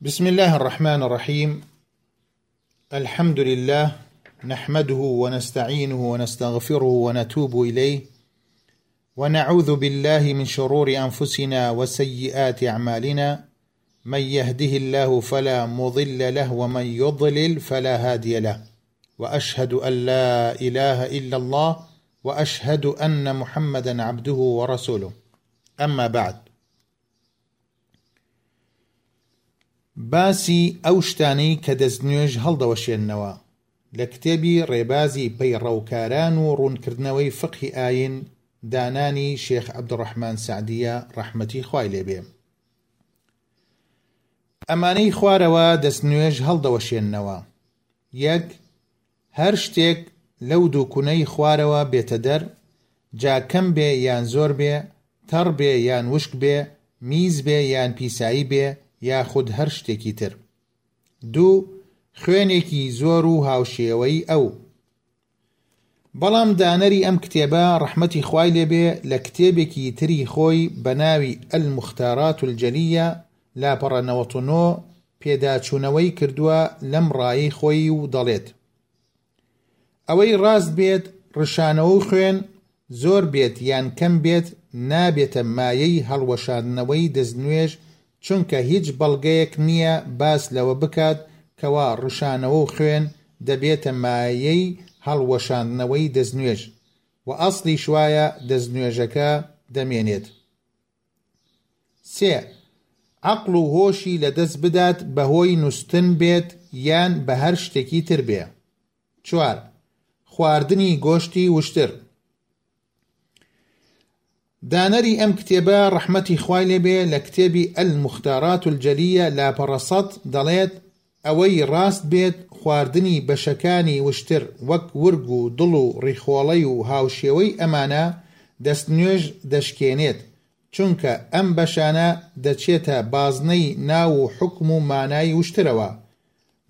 بسم الله الرحمن الرحيم الحمد لله نحمده ونستعينه ونستغفره ونتوب اليه ونعوذ بالله من شرور انفسنا وسيئات اعمالنا من يهده الله فلا مضل له ومن يضلل فلا هادي له واشهد ان لا اله الا الله واشهد ان محمدا عبده ورسوله اما بعد باسی ئەو شتانەی کە دەستنوێژ هەڵدەوەشێننەوە، لە کتێبی ڕێبازی پەیڕەوکاران و ڕوونکردنەوەی فیقهی ئایین، دانانی شێخ عەبدولڕەحمان سەعدییە ڕەحمەتی خوای لێ بێ. ئەمانەی خوارەوە دەستنوێژ هەڵدەوەشێننەوە، یەک. هەر شتێک لەو دوو کونەی خوارەوە بێتە دەر، جا کەم بێ یان زۆر بێ، تەڕ بێ یان وشک بێ، میز بێ یان پیسایی بێ یاخود هەر شتێکی تر. دوو، خوێنێکی زۆر و هاوشێوەی ئەو. بەڵام دانەری ئەم کتێبە ڕەحمەتی خوای لێبێ لە کتێبێکی تری خۆی بە ناوی المختارات الجلیە لاپەڕە نەوەت و نۆ پێداچوونەوەی کردووە لەم ڕایەی خۆی و دەڵێت، ئەوەی ڕاست بێت ڕشانەوەو خوێن زۆر بێت یان کەم بێت نابێتە مایەی هەڵوەشاندنەوەی دەستنوێژ چونکە هیچ بەڵگەیەک نییە باس لەوە بکات کەوا ڕشانەوەو خوێن دەبێتە مایەی هەڵوەشاندنەوەی دەستنوێژ و ئەسڵیش وایە دەستنوێژەکە دەمێنێت. سێ، عەقڵ و هۆشی لە دەست بدات بە هۆی نوستن بێت یان بە هەر شتێکی تر بێ. چوار، خواردنی گۆشتی وشتر. دانەری ئەم کتێبە ڕەحمەتی خوای لێبێ لە کتێبی المختارات الجلیە لاپەڕە سەد دەڵێت ئەوەی ڕاست بێت خواردنی بەشەکانی وشتر وەک ورگ و دڵ و ڕیخۆڵەی و هاوشێوەی ئەمانە دەستنوێژ دەشکێنێت، چونکە ئەم بەشانە دەچێتە بازنەی ناو و حوکم و مانای وشترەوە،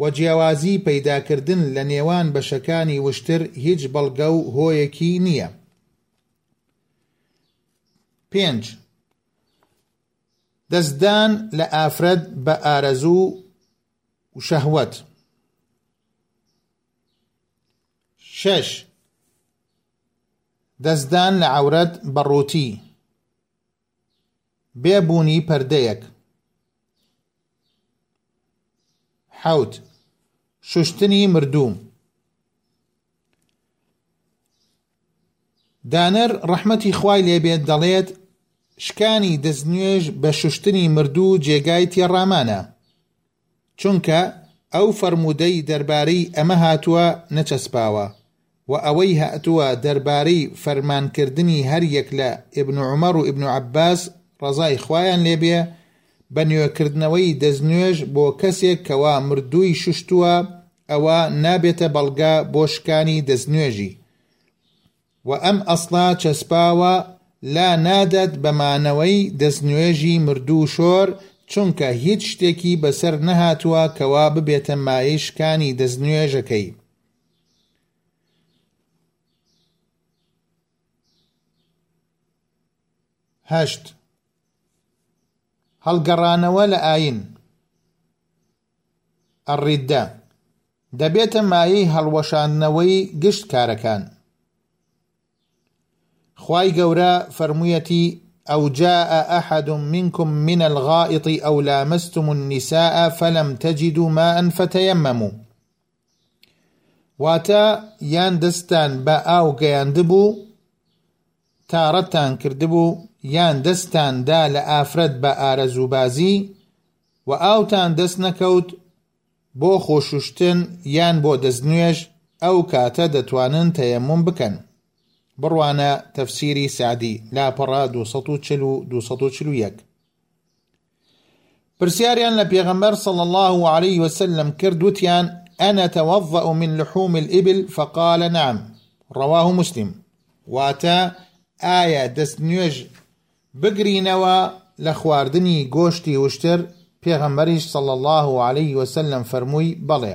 وە جیاوازی پەیداکردن لە نێوان بەشەکانی وشتر هیچ بەڵگە و هۆیەکی نییە. پێنج، دەستدان لە ئافرەت بە ئارەزوو و شەهوەت شەش دەستدان لە عورەت بە ڕووتی بێبوونی پەردەیەک حوت شوشتنی مردوو دانەر ڕەحمەتی خوای لێبێت دەڵێت، شکانی دەستنوێژ بە شوشتنی مردوو جێگای تێڕامانە، چونکە ئەو فەرموودەی دەربارەی ئەمە هاتووە نەچەسپاوە، وە ئەوەی هاتووە دەربارەی فەرمانکردنی هەریەک لە ابن عمر و ابن عباس ڕەزای خوایان لێبێ بە نوێکردنەوەی دەستنوێژ بۆ کەسێک کەوا مردووی شوشتووە ئەوا نابێتە بەڵگە بۆ شکانی دەستنوێژی و ئەم ئەسڵە چەسپاوە لا نادەت بە مانەوەی دەستنوێژی مردوو شۆر چونکە هیچ شتێکی بەسەر نەهاتووە کەوا ببێتە مایەی شکانی دەستنوێژەکەی هەشت هەڵگەڕانەوە لە ئاین الردە، دەبێتە مایەی هەڵوەشاندنەوەی گشت کارەکان. خوای گەورە فەرموویەتی أو جاء أحد منكم من الغائط أو لامستم النساء فلم تجدوا ماء فتيمموا واتە یان دەستان بە ئاو گەیاندبوو تاڕەتان کردبوو یان دەستان دا لە ئافرەت بە ئارەزووبازی و ئاوتان دەست نەکەوت بۆ خۆشوشتن یان بۆ دەستنوێژ ئەو کاتە دەتوانن تەیەموم بکەن بڕوانە تەفسیری سەعدی لاپەڕە 240 و 241 پرسیاریان لە پێغەمبەر صلی الله علیه وسلم کرد وتیان انا توضأ من لحوم الابل فقال نعم رواه مسلم واتە ئایا دەست نوێژ بگرینەوە لە خواردنی گۆشتی وشتر پێغەمبەریش صلی الله علیه وسلم فەرمووی بەڵێ